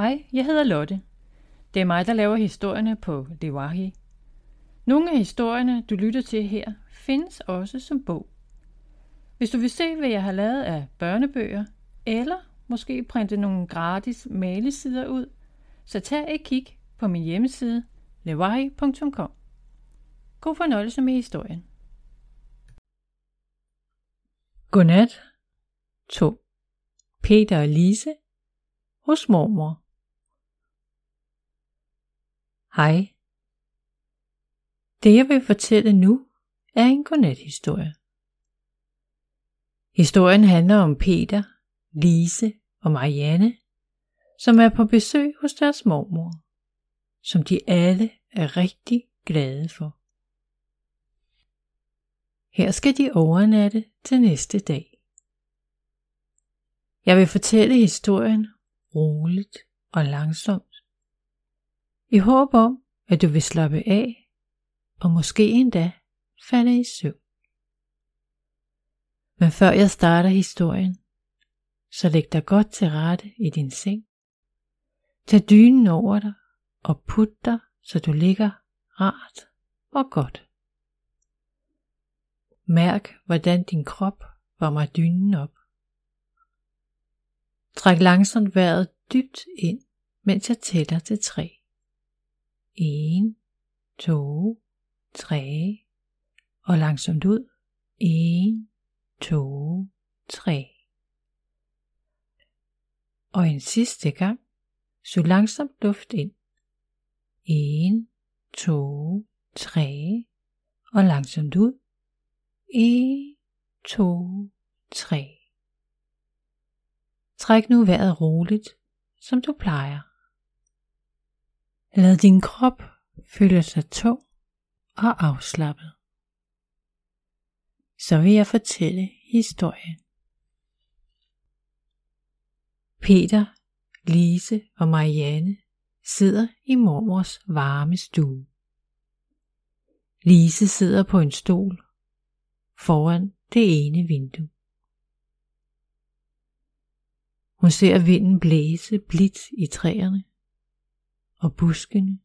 Hej, jeg hedder Lotte. Det er mig, der laver historierne på Lewahi. Nogle af historierne, du lytter til her, findes også som bog. Hvis du vil se, hvad jeg har lavet af børnebøger, eller måske printe nogle gratis malesider ud, så tag et kig på min hjemmeside lewahi.com. God fornøjelse med historien. Godnat. 2. Peter og Lise hos mormor. Hej. Det jeg vil fortælle nu er en godnathistorie. Historien handler om Peter, Lise og Marianne, som er på besøg hos deres mormor, som de alle er rigtig glade for. Her skal de overnatte til næste dag. Jeg vil fortælle historien roligt og langsomt, i håb om, at du vil slappe af og måske endda falde i søvn. Men før jeg starter historien, så læg dig godt til rette i din seng. Tag dynen over dig og put dig, så du ligger rart og godt. Mærk, hvordan din krop varmer dynen op. Træk langsomt vejret dybt ind, mens jeg tæller til tre. 1, 2, 3 og langsomt ud. 1, 2, 3. Og en sidste gang, så langsomt luft ind. 1, 2, 3 og langsomt ud. 1, 2, 3. Træk nu vejret roligt, som du plejer. Lad din krop føle sig tung og afslappet. Så vil jeg fortælle historien. Peter, Lise og Marianne sidder i mormors varme stue. Lise sidder på en stol foran det ene vindue. Hun ser vinden blæse blidt i træerne og buskene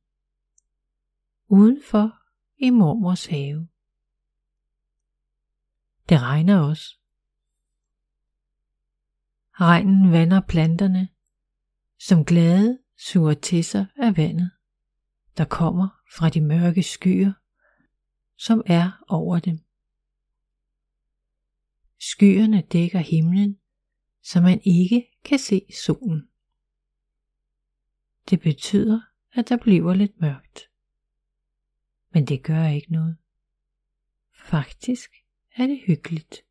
udenfor i mormors have. Det regner også. Regnen vander planterne, som glade suger til sig af vandet, der kommer fra de mørke skyer, som er over dem. Skyerne dækker himlen, så man ikke kan se solen. Det betyder, at der bliver lidt mørkt. Men det gør ikke noget. Faktisk er det hyggeligt.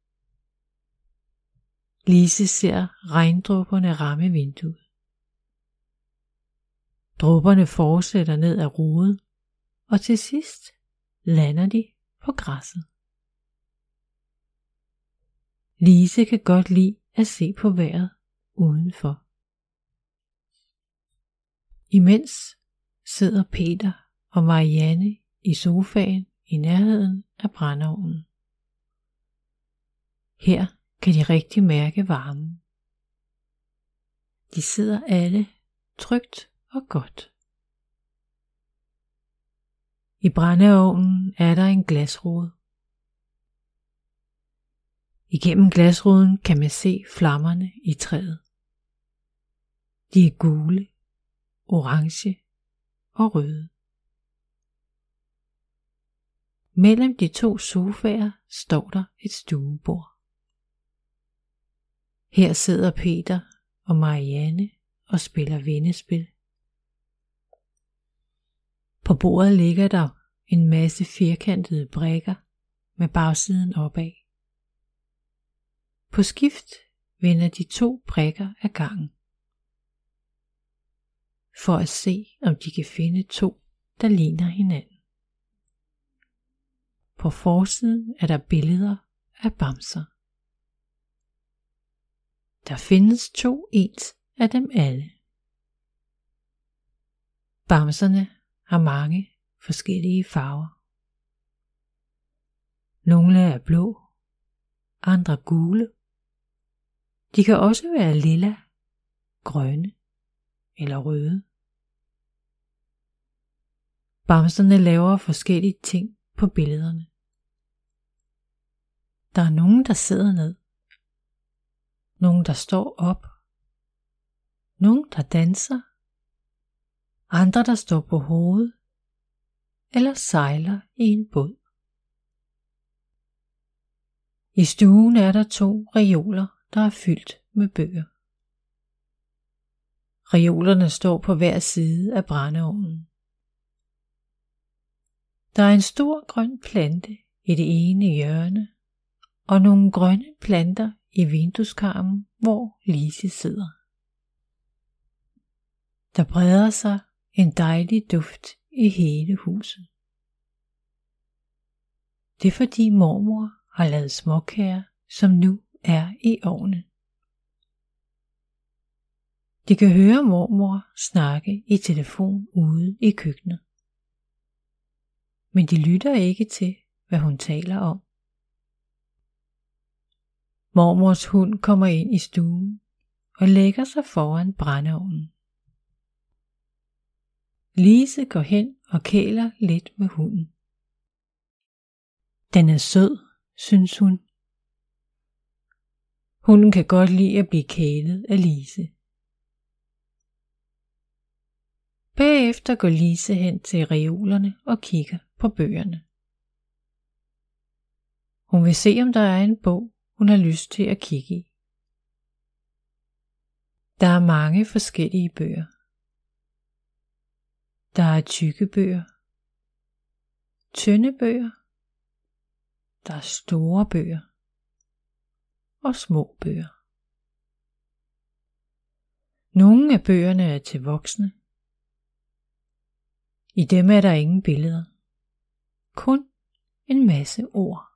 Lise ser regndråberne ramme vinduet. Dråberne fortsætter ned ad ruden, og til sidst lander de på græsset. Lise kan godt lide at se på vejret udenfor. Imens sidder Peter og Marianne i sofaen i nærheden af brændeovnen. Her kan de rigtig mærke varmen. De sidder alle trygt og godt. I brændeovnen er der en glasrude. Igennem glasruden kan man se flammerne i træet. De er gule, orange og røde. Mellem de to sofaer står der et stuebord. Her sidder Peter og Marianne og spiller vennespil. På bordet ligger der en masse firkantede brækker med bagsiden opad. På skift vender de to brækker af gangen. For at se, om de kan finde to, der ligner hinanden. På forsiden er der billeder af bamser. Der findes to ens af dem alle. Bamserne har mange forskellige farver. Nogle er blå, andre gule de kan også være lilla, grønne eller røde. Bamserne laver forskellige ting på billederne. Der er nogen, der sidder ned. Nogen, der står op. Nogen, der danser. Andre, der står på hovedet eller sejler i en båd. I stuen er der to reoler, der er fyldt med bøger. Reolerne står på hver side af brændeovnen. Der er en stor grøn plante i det ene hjørne, og nogle grønne planter i vindueskarmen, hvor Lise sidder. Der breder sig en dejlig duft i hele huset. Det er fordi mormor har lavet småkager, som nu er i ovnen. De kan høre mormor snakke i telefon ude i køkkenet. Men de lytter ikke til, hvad hun taler om. Mormors hund kommer ind i stuen og lægger sig foran brændeovnen. Lise går hen og kæler lidt med hunden. Den er sød, synes hun. Hunden kan godt lide at blive kælet af Lise. Bagefter går Lise hen til reolerne og kigger på bøgerne. Hun vil se, om der er en bog, hun har lyst til at kigge i. Der er mange forskellige bøger. Der er tykke bøger, tynde bøger, der er store bøger og små bøger. Nogle af bøgerne er til voksne. I dem er der ingen billeder. Kun en masse ord.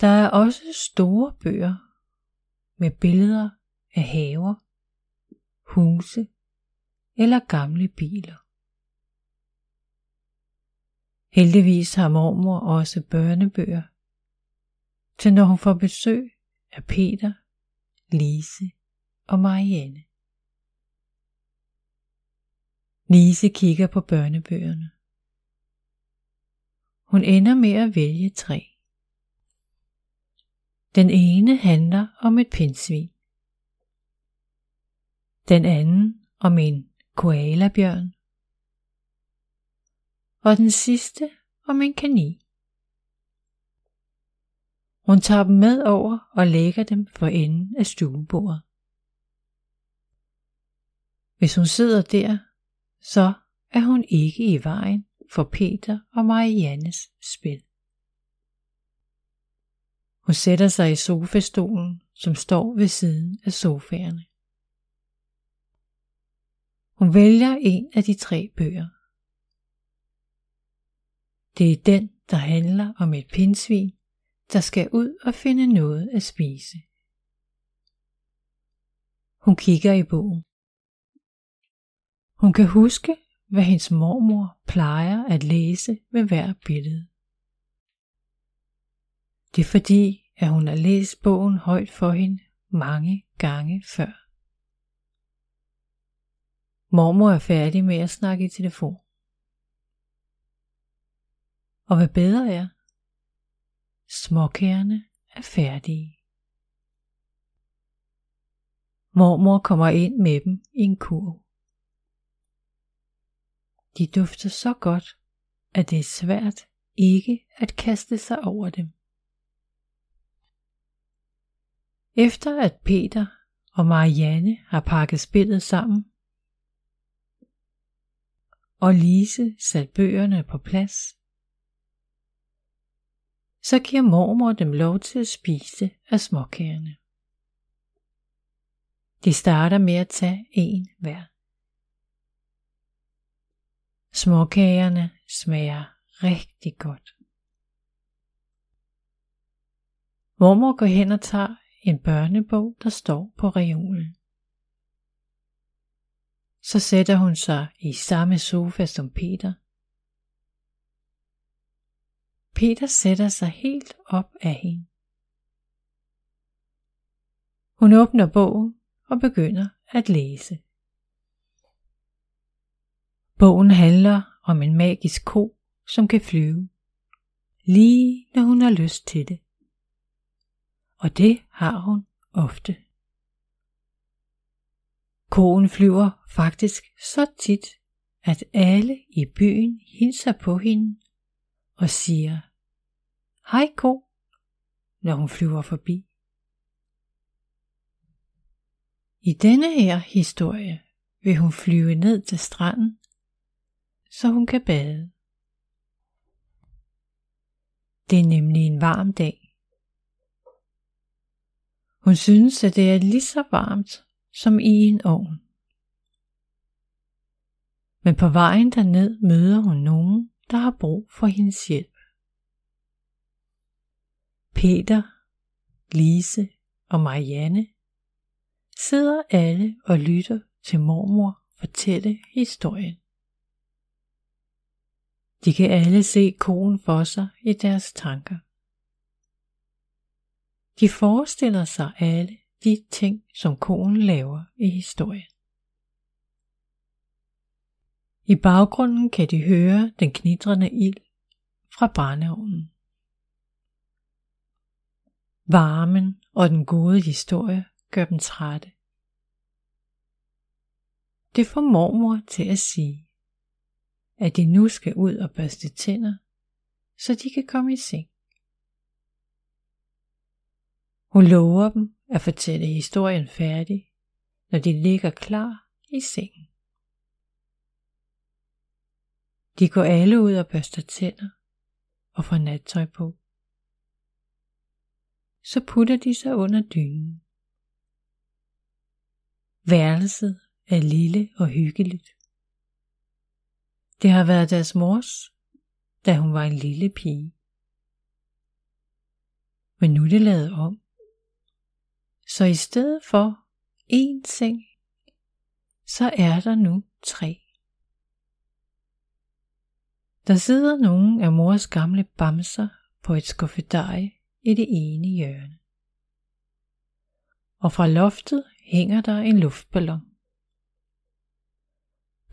Der er også store bøger med billeder af haver, huse eller gamle biler. Heldigvis har mormor også børnebøger, til når hun får besøg af Peter, Lise og Marianne. Lise kigger på børnebøgerne. Hun ender med at vælge tre. Den ene handler om et pindsvin. Den anden om en koalabjørn. Og den sidste om en kanin. Hun tager dem med over og lægger dem for enden af stuebordet. Hvis hun sidder der, så er hun ikke i vejen for Peter og Mariannes spil. Hun sætter sig i sofastolen, som står ved siden af sofaerne. Hun vælger en af de tre bøger. Det er den, der handler om et pindsvin, der skal ud og finde noget at spise. Hun kigger i bogen. Hun kan huske, hvad hendes mormor plejer at læse ved hver billede. Det er fordi, at hun har læst bogen højt for hende mange gange før. Mormor er færdig med at snakke i telefon. Og hvad bedre er, småkærne er færdige. Mormor kommer ind med dem i en kurv. De dufter så godt, at det er svært ikke at kaste sig over dem. Efter at Peter og Marianne har pakket spillet sammen, og Lise sat bøgerne på plads, så giver mormor dem lov til at spise af småkagerne. De starter med at tage en hver. Småkagerne smager rigtig godt. Mormor går hen og tager en børnebog, der står på reolen. Så sætter hun sig i samme sofa som Peter. Peter sætter sig helt op af hende. Hun åbner bogen og begynder at læse. Bogen handler om en magisk ko, som kan flyve, lige når hun har lyst til det. Og det har hun ofte. Koen flyver faktisk så tit, at alle i byen hilser på hende og siger, Hej ko, når hun flyver forbi. I denne her historie vil hun flyve ned til stranden, så hun kan bade. Det er nemlig en varm dag. Hun synes, at det er lige så varmt som i en ovn. Men på vejen derned møder hun nogen, der har brug for hendes hjælp. Peter, Lise og Marianne sidder alle og lytter til mormor fortælle historien. De kan alle se konen for sig i deres tanker. De forestiller sig alle de ting, som konen laver i historien. I baggrunden kan de høre den knitrende ild fra brændeovnen. Varmen og den gode historie gør dem trætte. Det får mormor til at sige, at de nu skal ud og børste tænder, så de kan komme i seng. Hun lover dem at fortælle historien færdig, når de ligger klar i sengen. De går alle ud og børster tænder og får nattøj på. Så putter de sig under dynen. Værelset er lille og hyggeligt. Det har været deres mors, da hun var en lille pige. Men nu er det lavet om. Så i stedet for én seng, så er der nu tre. Der sidder nogle af mors gamle bamser på et skuffedej i det ene hjørne. Og fra loftet hænger der en luftballon.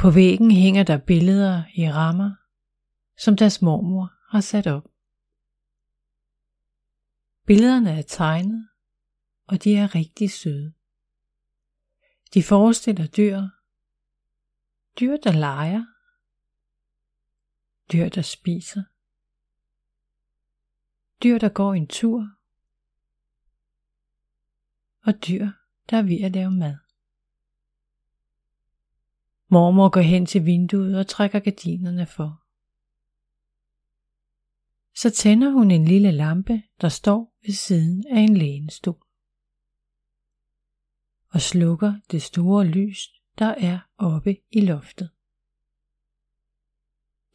På væggen hænger der billeder i rammer, som deres mormor har sat op. Billederne er tegnet, og de er rigtig søde. De forestiller dyr, dyr der leger, dyr der spiser, dyr der går en tur, og dyr der er ved at lave mad. Mormor går hen til vinduet og trækker gardinerne for. Så tænder hun en lille lampe, der står ved siden af en lænestol. Og slukker det store lys, der er oppe i loftet.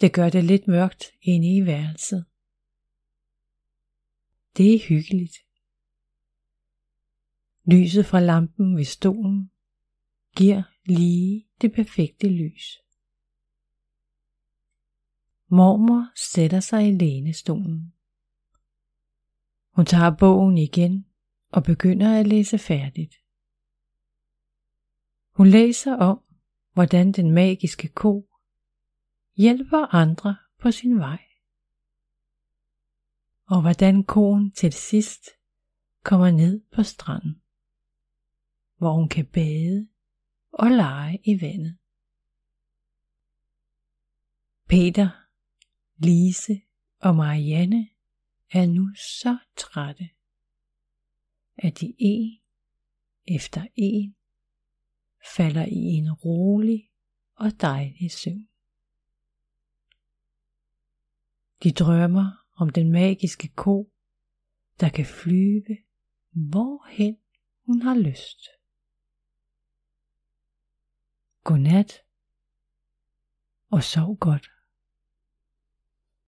Det gør det lidt mørkt inde i værelset. Det er hyggeligt. Lyset fra lampen ved stolen giver lige det perfekte lys. Mormor sætter sig i lænestolen. Hun tager bogen igen og begynder at læse færdigt. Hun læser om, hvordan den magiske ko hjælper andre på sin vej. Og hvordan koen til sidst kommer ned på stranden, hvor hun kan bade og lege i vandet. Peter, Lise og Marianne er nu så trætte, at de en efter en falder i en rolig og dejlig søvn. De drømmer om den magiske ko, der kan flyve hvorhen hun har lyst. Godnat og sov godt.